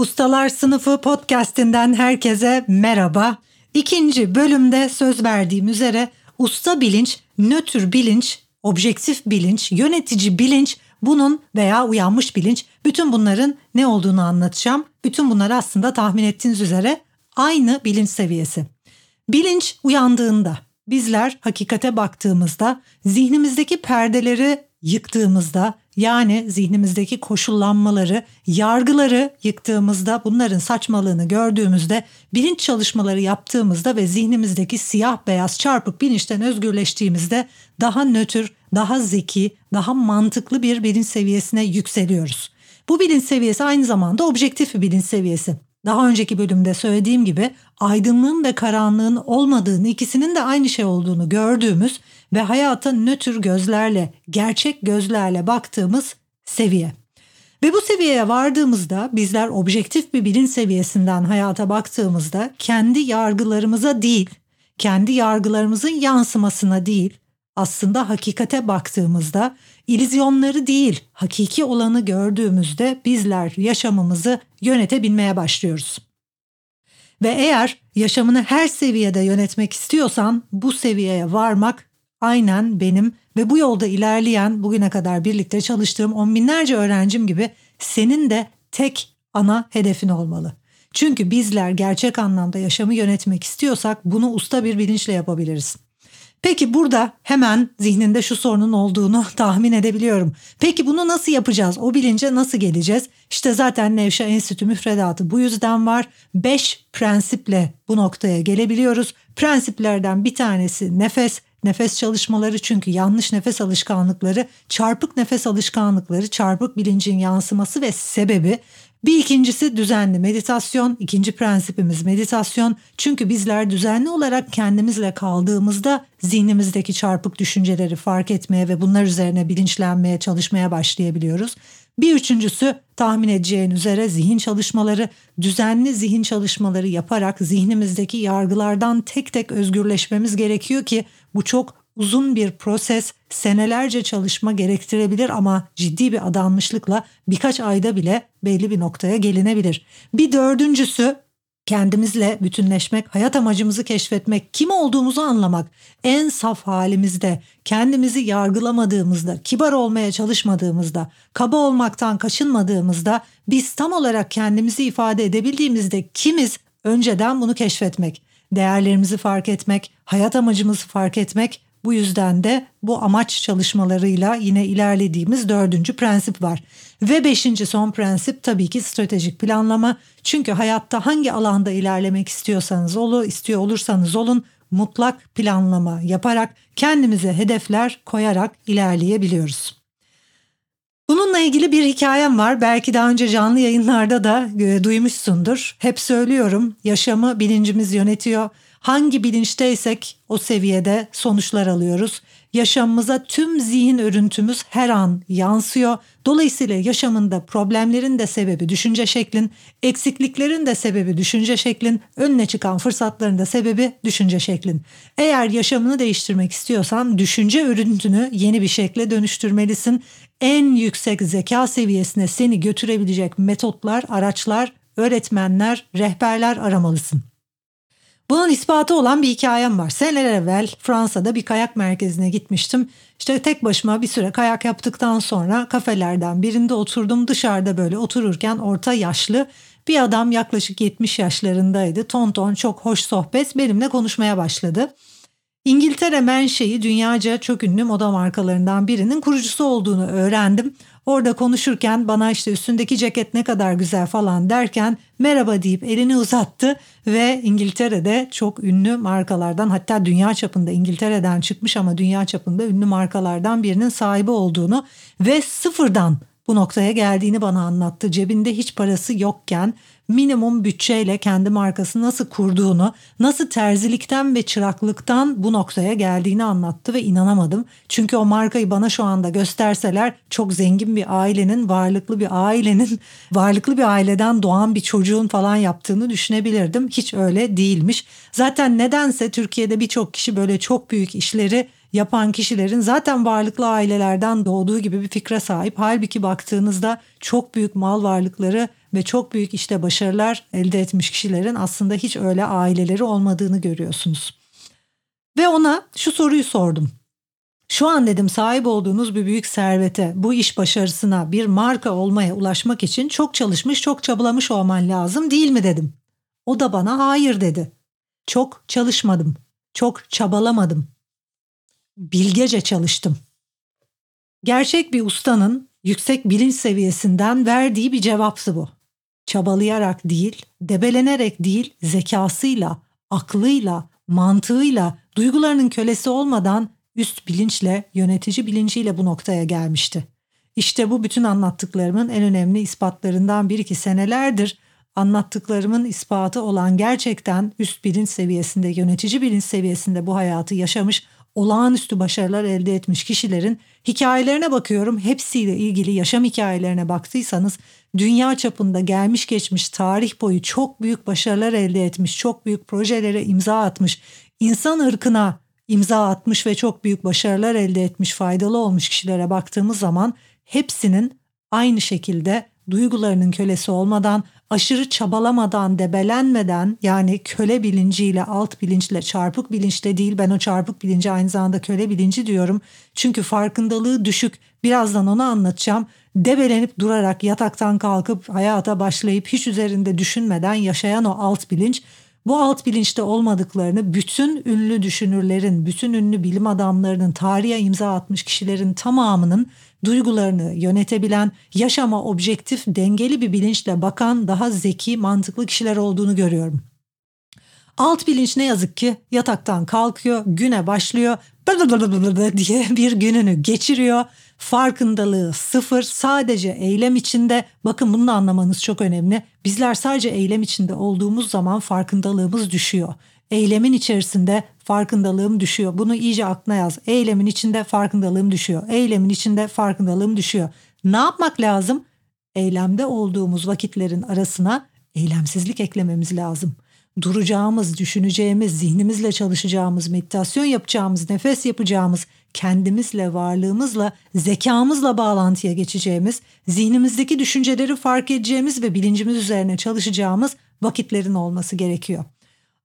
Ustalar Sınıfı podcast'inden herkese merhaba. İkinci bölümde söz verdiğim üzere usta bilinç, nötr bilinç, objektif bilinç, yönetici bilinç, bunun veya uyanmış bilinç bütün bunların ne olduğunu anlatacağım. Bütün bunlar aslında tahmin ettiğiniz üzere aynı bilinç seviyesi. Bilinç uyandığında bizler hakikate baktığımızda zihnimizdeki perdeleri yıktığımızda yani zihnimizdeki koşullanmaları, yargıları yıktığımızda, bunların saçmalığını gördüğümüzde, bilinç çalışmaları yaptığımızda ve zihnimizdeki siyah beyaz çarpık bilinçten özgürleştiğimizde daha nötr, daha zeki, daha mantıklı bir bilinç seviyesine yükseliyoruz. Bu bilinç seviyesi aynı zamanda objektif bir bilinç seviyesi. Daha önceki bölümde söylediğim gibi aydınlığın ve karanlığın olmadığını, ikisinin de aynı şey olduğunu gördüğümüz ve hayata nötr gözlerle, gerçek gözlerle baktığımız seviye. Ve bu seviyeye vardığımızda bizler objektif bir bilinç seviyesinden hayata baktığımızda kendi yargılarımıza değil, kendi yargılarımızın yansımasına değil, aslında hakikate baktığımızda ilizyonları değil, hakiki olanı gördüğümüzde bizler yaşamımızı yönetebilmeye başlıyoruz. Ve eğer yaşamını her seviyede yönetmek istiyorsan bu seviyeye varmak aynen benim ve bu yolda ilerleyen bugüne kadar birlikte çalıştığım on binlerce öğrencim gibi senin de tek ana hedefin olmalı. Çünkü bizler gerçek anlamda yaşamı yönetmek istiyorsak bunu usta bir bilinçle yapabiliriz. Peki burada hemen zihninde şu sorunun olduğunu tahmin edebiliyorum. Peki bunu nasıl yapacağız? O bilince nasıl geleceğiz? İşte zaten Nevşa Enstitü müfredatı bu yüzden var. Beş prensiple bu noktaya gelebiliyoruz. Prensiplerden bir tanesi nefes, nefes çalışmaları çünkü yanlış nefes alışkanlıkları, çarpık nefes alışkanlıkları, çarpık bilincin yansıması ve sebebi bir ikincisi düzenli meditasyon. İkinci prensipimiz meditasyon. Çünkü bizler düzenli olarak kendimizle kaldığımızda zihnimizdeki çarpık düşünceleri fark etmeye ve bunlar üzerine bilinçlenmeye çalışmaya başlayabiliyoruz. Bir üçüncüsü tahmin edeceğin üzere zihin çalışmaları, düzenli zihin çalışmaları yaparak zihnimizdeki yargılardan tek tek özgürleşmemiz gerekiyor ki bu çok uzun bir proses, senelerce çalışma gerektirebilir ama ciddi bir adanmışlıkla birkaç ayda bile belli bir noktaya gelinebilir. Bir dördüncüsü kendimizle bütünleşmek, hayat amacımızı keşfetmek, kim olduğumuzu anlamak, en saf halimizde, kendimizi yargılamadığımızda, kibar olmaya çalışmadığımızda, kaba olmaktan kaçınmadığımızda, biz tam olarak kendimizi ifade edebildiğimizde kimiz? Önceden bunu keşfetmek, değerlerimizi fark etmek, hayat amacımızı fark etmek bu yüzden de bu amaç çalışmalarıyla yine ilerlediğimiz dördüncü prensip var. Ve beşinci son prensip tabii ki stratejik planlama. Çünkü hayatta hangi alanda ilerlemek istiyorsanız olun, istiyor olursanız olun mutlak planlama yaparak kendimize hedefler koyarak ilerleyebiliyoruz. Bununla ilgili bir hikayem var. Belki daha önce canlı yayınlarda da e, duymuşsundur. Hep söylüyorum yaşamı bilincimiz yönetiyor Hangi bilinçteysek o seviyede sonuçlar alıyoruz. Yaşamımıza tüm zihin örüntümüz her an yansıyor. Dolayısıyla yaşamında problemlerin de sebebi düşünce şeklin, eksikliklerin de sebebi düşünce şeklin, önüne çıkan fırsatların da sebebi düşünce şeklin. Eğer yaşamını değiştirmek istiyorsan düşünce örüntünü yeni bir şekle dönüştürmelisin. En yüksek zeka seviyesine seni götürebilecek metotlar, araçlar, öğretmenler, rehberler aramalısın. Bunun ispatı olan bir hikayem var. Seneler evvel Fransa'da bir kayak merkezine gitmiştim. İşte tek başıma bir süre kayak yaptıktan sonra kafelerden birinde oturdum. Dışarıda böyle otururken orta yaşlı bir adam yaklaşık 70 yaşlarındaydı. Ton ton çok hoş sohbet benimle konuşmaya başladı. İngiltere menşei dünyaca çok ünlü moda markalarından birinin kurucusu olduğunu öğrendim. Orada konuşurken bana işte üstündeki ceket ne kadar güzel falan derken merhaba deyip elini uzattı ve İngiltere'de çok ünlü markalardan hatta dünya çapında İngiltere'den çıkmış ama dünya çapında ünlü markalardan birinin sahibi olduğunu ve sıfırdan bu noktaya geldiğini bana anlattı. Cebinde hiç parası yokken minimum bütçeyle kendi markası nasıl kurduğunu, nasıl terzilikten ve çıraklıktan bu noktaya geldiğini anlattı ve inanamadım. Çünkü o markayı bana şu anda gösterseler çok zengin bir ailenin, varlıklı bir ailenin, varlıklı bir aileden doğan bir çocuğun falan yaptığını düşünebilirdim. Hiç öyle değilmiş. Zaten nedense Türkiye'de birçok kişi böyle çok büyük işleri yapan kişilerin zaten varlıklı ailelerden doğduğu gibi bir fikre sahip. Halbuki baktığınızda çok büyük mal varlıkları ve çok büyük işte başarılar elde etmiş kişilerin aslında hiç öyle aileleri olmadığını görüyorsunuz. Ve ona şu soruyu sordum. Şu an dedim sahip olduğunuz bir büyük servete, bu iş başarısına, bir marka olmaya ulaşmak için çok çalışmış, çok çabalamış olman lazım değil mi dedim. O da bana hayır dedi. Çok çalışmadım, çok çabalamadım bilgece çalıştım. Gerçek bir ustanın yüksek bilinç seviyesinden verdiği bir cevaptı bu. Çabalayarak değil, debelenerek değil, zekasıyla, aklıyla, mantığıyla, duygularının kölesi olmadan üst bilinçle, yönetici bilinciyle bu noktaya gelmişti. İşte bu bütün anlattıklarımın en önemli ispatlarından bir iki senelerdir anlattıklarımın ispatı olan gerçekten üst bilinç seviyesinde, yönetici bilinç seviyesinde bu hayatı yaşamış olağanüstü başarılar elde etmiş kişilerin hikayelerine bakıyorum. Hepsiyle ilgili yaşam hikayelerine baktıysanız dünya çapında gelmiş geçmiş tarih boyu çok büyük başarılar elde etmiş, çok büyük projelere imza atmış, insan ırkına imza atmış ve çok büyük başarılar elde etmiş, faydalı olmuş kişilere baktığımız zaman hepsinin aynı şekilde duygularının kölesi olmadan, aşırı çabalamadan, debelenmeden yani köle bilinciyle, alt bilinçle, çarpık bilinçle değil ben o çarpık bilinci aynı zamanda köle bilinci diyorum. Çünkü farkındalığı düşük. Birazdan onu anlatacağım. Debelenip durarak yataktan kalkıp hayata başlayıp hiç üzerinde düşünmeden yaşayan o alt bilinç bu alt bilinçte olmadıklarını bütün ünlü düşünürlerin, bütün ünlü bilim adamlarının, tarihe imza atmış kişilerin tamamının duygularını yönetebilen, yaşama objektif, dengeli bir bilinçle bakan daha zeki, mantıklı kişiler olduğunu görüyorum. Alt bilinç ne yazık ki yataktan kalkıyor, güne başlıyor diye bir gününü geçiriyor. Farkındalığı sıfır, sadece eylem içinde. Bakın bunu da anlamanız çok önemli. Bizler sadece eylem içinde olduğumuz zaman farkındalığımız düşüyor. Eylemin içerisinde farkındalığım düşüyor. Bunu iyice aklına yaz. Eylemin içinde farkındalığım düşüyor. Eylemin içinde farkındalığım düşüyor. Ne yapmak lazım? Eylemde olduğumuz vakitlerin arasına eylemsizlik eklememiz lazım. Duracağımız, düşüneceğimiz, zihnimizle çalışacağımız, meditasyon yapacağımız, nefes yapacağımız, kendimizle, varlığımızla, zekamızla bağlantıya geçeceğimiz, zihnimizdeki düşünceleri fark edeceğimiz ve bilincimiz üzerine çalışacağımız vakitlerin olması gerekiyor.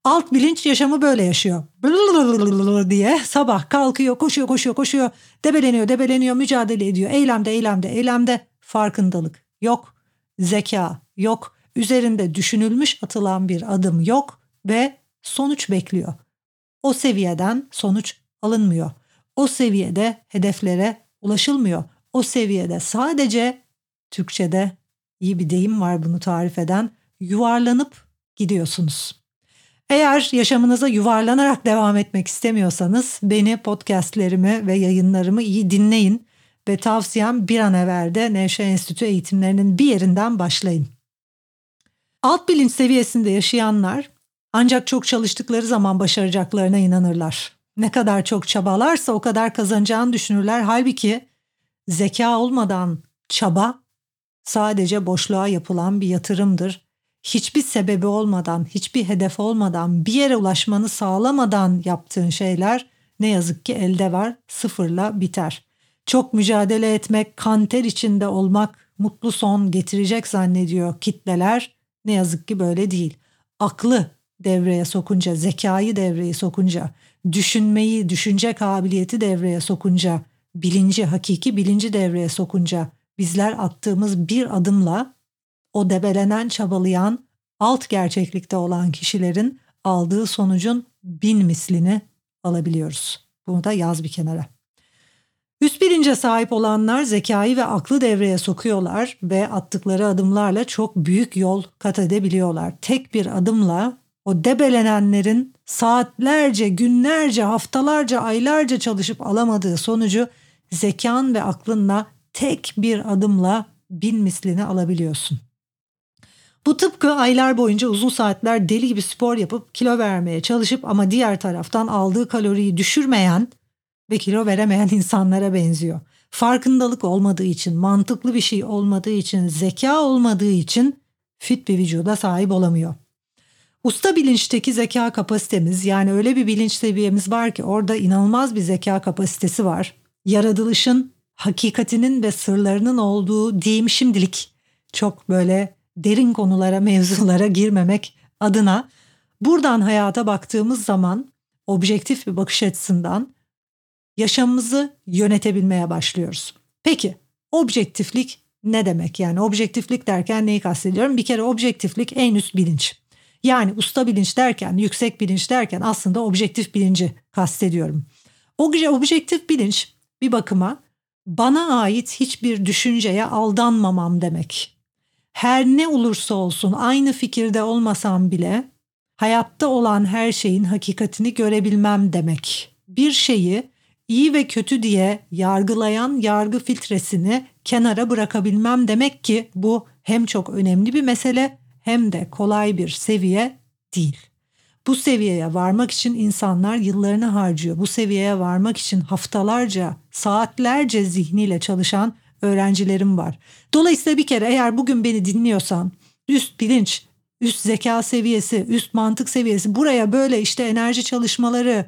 Alt bilinç yaşamı böyle yaşıyor. diye sabah kalkıyor, koşuyor, koşuyor, koşuyor, debeleniyor, debeleniyor, mücadele ediyor. Eylemde, eylemde, eylemde farkındalık yok, zeka yok, üzerinde düşünülmüş atılan bir adım yok ve sonuç bekliyor. O seviyeden sonuç alınmıyor. O seviyede hedeflere ulaşılmıyor. O seviyede sadece Türkçede iyi bir deyim var bunu tarif eden yuvarlanıp gidiyorsunuz. Eğer yaşamınıza yuvarlanarak devam etmek istemiyorsanız beni podcastlerimi ve yayınlarımı iyi dinleyin ve tavsiyem bir an evvel de Nevşe Enstitü eğitimlerinin bir yerinden başlayın. Alt bilinç seviyesinde yaşayanlar ancak çok çalıştıkları zaman başaracaklarına inanırlar. Ne kadar çok çabalarsa o kadar kazanacağını düşünürler. Halbuki zeka olmadan çaba sadece boşluğa yapılan bir yatırımdır hiçbir sebebi olmadan, hiçbir hedef olmadan, bir yere ulaşmanı sağlamadan yaptığın şeyler ne yazık ki elde var, sıfırla biter. Çok mücadele etmek, kanter içinde olmak mutlu son getirecek zannediyor kitleler. Ne yazık ki böyle değil. Aklı devreye sokunca, zekayı devreye sokunca, düşünmeyi, düşünce kabiliyeti devreye sokunca, bilinci, hakiki bilinci devreye sokunca bizler attığımız bir adımla o debelenen, çabalayan, alt gerçeklikte olan kişilerin aldığı sonucun bin mislini alabiliyoruz. Bunu da yaz bir kenara. Üst bilince sahip olanlar zekayı ve aklı devreye sokuyorlar ve attıkları adımlarla çok büyük yol kat edebiliyorlar. Tek bir adımla o debelenenlerin saatlerce, günlerce, haftalarca, aylarca çalışıp alamadığı sonucu zekan ve aklınla tek bir adımla bin mislini alabiliyorsun. Bu tıpkı aylar boyunca uzun saatler deli gibi spor yapıp kilo vermeye çalışıp ama diğer taraftan aldığı kaloriyi düşürmeyen ve kilo veremeyen insanlara benziyor. Farkındalık olmadığı için, mantıklı bir şey olmadığı için, zeka olmadığı için fit bir vücuda sahip olamıyor. Usta bilinçteki zeka kapasitemiz yani öyle bir bilinç seviyemiz var ki orada inanılmaz bir zeka kapasitesi var. Yaratılışın, hakikatinin ve sırlarının olduğu diyeyim şimdilik çok böyle derin konulara, mevzulara girmemek adına buradan hayata baktığımız zaman objektif bir bakış açısından yaşamımızı yönetebilmeye başlıyoruz. Peki objektiflik ne demek? Yani objektiflik derken neyi kastediyorum? Bir kere objektiflik en üst bilinç. Yani usta bilinç derken, yüksek bilinç derken aslında objektif bilinci kastediyorum. O objektif bilinç bir bakıma bana ait hiçbir düşünceye aldanmamam demek. Her ne olursa olsun aynı fikirde olmasam bile hayatta olan her şeyin hakikatini görebilmem demek. Bir şeyi iyi ve kötü diye yargılayan yargı filtresini kenara bırakabilmem demek ki bu hem çok önemli bir mesele hem de kolay bir seviye değil. Bu seviyeye varmak için insanlar yıllarını harcıyor. Bu seviyeye varmak için haftalarca, saatlerce zihniyle çalışan öğrencilerim var. Dolayısıyla bir kere eğer bugün beni dinliyorsan üst bilinç, üst zeka seviyesi, üst mantık seviyesi buraya böyle işte enerji çalışmaları,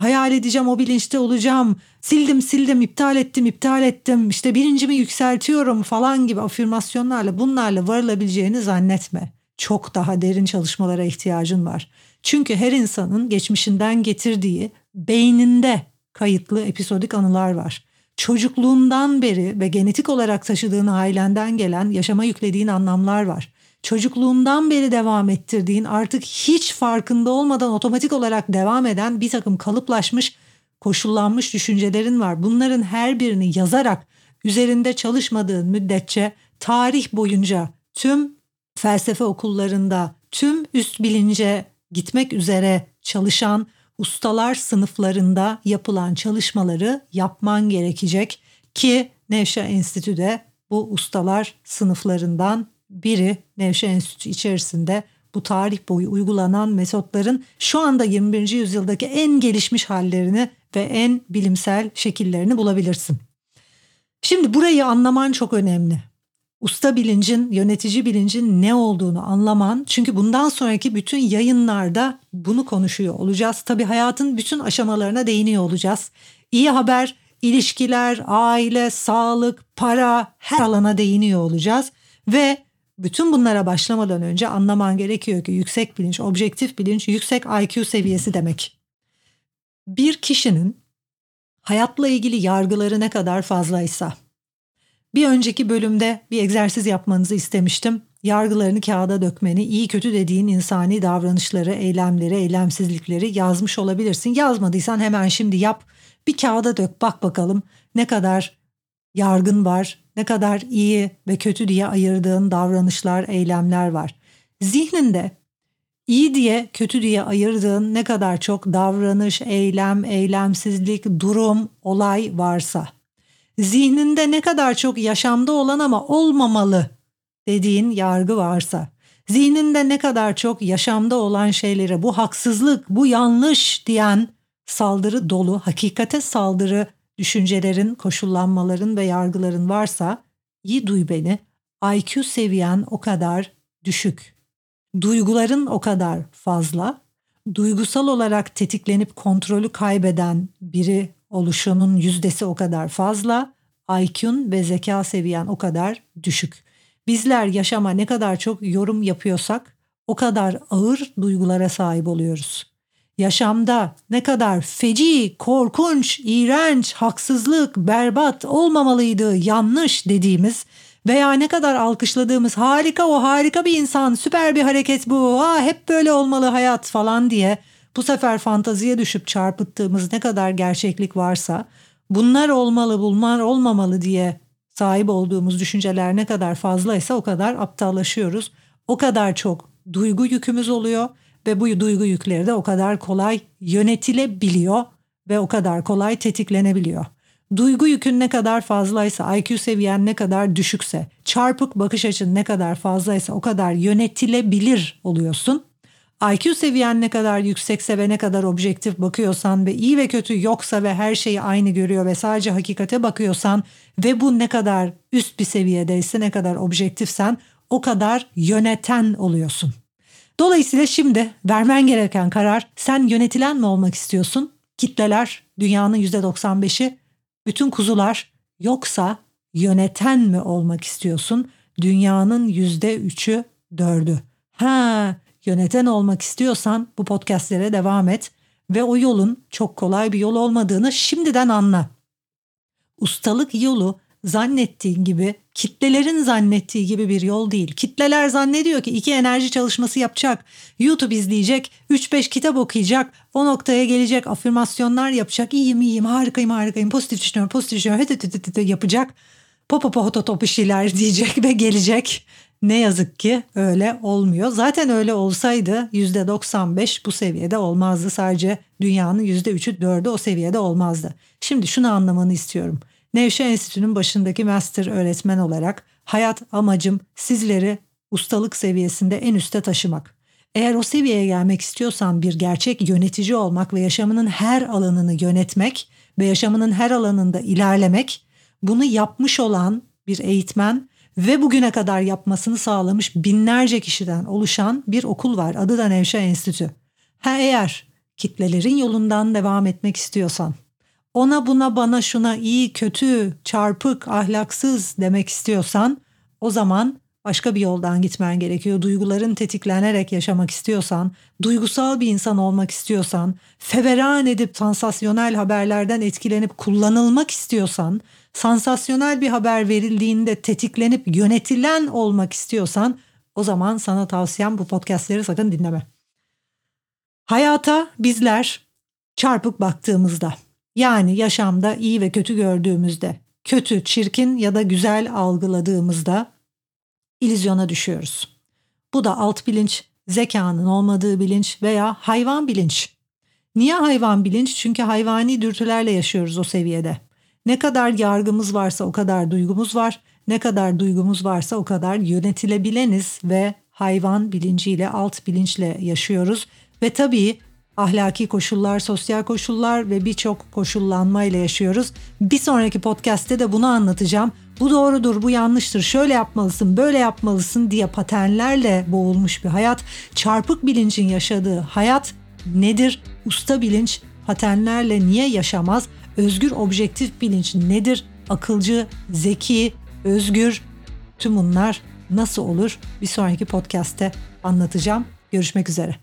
hayal edeceğim o bilinçte olacağım. Sildim sildim iptal ettim iptal ettim işte birincimi yükseltiyorum falan gibi afirmasyonlarla bunlarla varılabileceğini zannetme. Çok daha derin çalışmalara ihtiyacın var. Çünkü her insanın geçmişinden getirdiği beyninde kayıtlı episodik anılar var. Çocukluğundan beri ve genetik olarak taşıdığın ailenden gelen yaşama yüklediğin anlamlar var çocukluğundan beri devam ettirdiğin artık hiç farkında olmadan otomatik olarak devam eden bir takım kalıplaşmış koşullanmış düşüncelerin var. Bunların her birini yazarak üzerinde çalışmadığın müddetçe tarih boyunca tüm felsefe okullarında tüm üst bilince gitmek üzere çalışan ustalar sınıflarında yapılan çalışmaları yapman gerekecek ki Nevşa Enstitü'de bu ustalar sınıflarından biri Nevşe Enstitüsü içerisinde bu tarih boyu uygulanan metotların şu anda 21. yüzyıldaki en gelişmiş hallerini ve en bilimsel şekillerini bulabilirsin. Şimdi burayı anlaman çok önemli. Usta bilincin, yönetici bilincin ne olduğunu anlaman. Çünkü bundan sonraki bütün yayınlarda bunu konuşuyor olacağız. Tabii hayatın bütün aşamalarına değiniyor olacağız. İyi haber, ilişkiler, aile, sağlık, para her alana değiniyor olacağız. Ve bütün bunlara başlamadan önce anlaman gerekiyor ki yüksek bilinç, objektif bilinç, yüksek IQ seviyesi demek. Bir kişinin hayatla ilgili yargıları ne kadar fazlaysa. Bir önceki bölümde bir egzersiz yapmanızı istemiştim. Yargılarını kağıda dökmeni, iyi kötü dediğin insani davranışları, eylemleri, eylemsizlikleri yazmış olabilirsin. Yazmadıysan hemen şimdi yap. Bir kağıda dök bak bakalım ne kadar yargın var, ne kadar iyi ve kötü diye ayırdığın davranışlar, eylemler var. Zihninde iyi diye, kötü diye ayırdığın ne kadar çok davranış, eylem, eylemsizlik, durum, olay varsa, zihninde ne kadar çok yaşamda olan ama olmamalı dediğin yargı varsa, zihninde ne kadar çok yaşamda olan şeylere bu haksızlık, bu yanlış diyen saldırı dolu, hakikate saldırı düşüncelerin, koşullanmaların ve yargıların varsa iyi duy beni. IQ seviyen o kadar düşük. Duyguların o kadar fazla. Duygusal olarak tetiklenip kontrolü kaybeden biri oluşunun yüzdesi o kadar fazla. IQ'un ve zeka seviyen o kadar düşük. Bizler yaşama ne kadar çok yorum yapıyorsak o kadar ağır duygulara sahip oluyoruz yaşamda ne kadar feci, korkunç, iğrenç, haksızlık, berbat olmamalıydı, yanlış dediğimiz veya ne kadar alkışladığımız harika o harika bir insan, süper bir hareket bu, Aa, hep böyle olmalı hayat falan diye Bu sefer fantaziye düşüp çarpıttığımız ne kadar gerçeklik varsa bunlar olmalı bunlar olmamalı diye sahip olduğumuz düşünceler ne kadar fazlaysa o kadar aptallaşıyoruz. O kadar çok duygu yükümüz oluyor ve bu duygu yükleri de o kadar kolay yönetilebiliyor ve o kadar kolay tetiklenebiliyor. Duygu yükün ne kadar fazlaysa, IQ seviyen ne kadar düşükse, çarpık bakış açın ne kadar fazlaysa o kadar yönetilebilir oluyorsun. IQ seviyen ne kadar yüksekse ve ne kadar objektif bakıyorsan ve iyi ve kötü yoksa ve her şeyi aynı görüyor ve sadece hakikate bakıyorsan ve bu ne kadar üst bir seviyedeyse ne kadar objektifsen o kadar yöneten oluyorsun. Dolayısıyla şimdi vermen gereken karar sen yönetilen mi olmak istiyorsun? Kitleler dünyanın %95'i bütün kuzular yoksa yöneten mi olmak istiyorsun? Dünyanın %3'ü 4'ü. Ha yöneten olmak istiyorsan bu podcastlere devam et ve o yolun çok kolay bir yol olmadığını şimdiden anla. Ustalık yolu zannettiğin gibi kitlelerin zannettiği gibi bir yol değil. Kitleler zannediyor ki iki enerji çalışması yapacak, YouTube izleyecek, 3-5 kitap okuyacak, o noktaya gelecek, afirmasyonlar yapacak, iyiyim iyiyim, harikayım harikayım, pozitif düşünüyorum, pozitif düşünüyorum, hıt hıt hıt hıt yapacak. Popo po bir şeyler diyecek ve gelecek. Ne yazık ki öyle olmuyor. Zaten öyle olsaydı %95 bu seviyede olmazdı. Sadece dünyanın %3'ü 4'ü o seviyede olmazdı. Şimdi şunu anlamanı istiyorum. Nevşehir Enstitüsü'nün başındaki master öğretmen olarak hayat amacım sizleri ustalık seviyesinde en üste taşımak. Eğer o seviyeye gelmek istiyorsan bir gerçek yönetici olmak ve yaşamının her alanını yönetmek ve yaşamının her alanında ilerlemek, bunu yapmış olan bir eğitmen ve bugüne kadar yapmasını sağlamış binlerce kişiden oluşan bir okul var. Adı da Nevşehir Enstitü. Ha eğer kitlelerin yolundan devam etmek istiyorsan ona buna bana şuna iyi, kötü, çarpık, ahlaksız demek istiyorsan o zaman başka bir yoldan gitmen gerekiyor. Duyguların tetiklenerek yaşamak istiyorsan, duygusal bir insan olmak istiyorsan, feveran edip sansasyonel haberlerden etkilenip kullanılmak istiyorsan, sansasyonel bir haber verildiğinde tetiklenip yönetilen olmak istiyorsan o zaman sana tavsiyem bu podcastleri sakın dinleme. Hayata bizler çarpık baktığımızda yani yaşamda iyi ve kötü gördüğümüzde, kötü, çirkin ya da güzel algıladığımızda ilizyona düşüyoruz. Bu da alt bilinç, zekanın olmadığı bilinç veya hayvan bilinç. Niye hayvan bilinç? Çünkü hayvani dürtülerle yaşıyoruz o seviyede. Ne kadar yargımız varsa o kadar duygumuz var. Ne kadar duygumuz varsa o kadar yönetilebileniz ve hayvan bilinciyle, alt bilinçle yaşıyoruz. Ve tabii ahlaki koşullar, sosyal koşullar ve birçok koşullanmayla yaşıyoruz. Bir sonraki podcast'te de bunu anlatacağım. Bu doğrudur, bu yanlıştır, şöyle yapmalısın, böyle yapmalısın diye paternlerle boğulmuş bir hayat. Çarpık bilincin yaşadığı hayat nedir? Usta bilinç paternlerle niye yaşamaz? Özgür objektif bilinç nedir? Akılcı, zeki, özgür tüm bunlar nasıl olur? Bir sonraki podcast'te anlatacağım. Görüşmek üzere.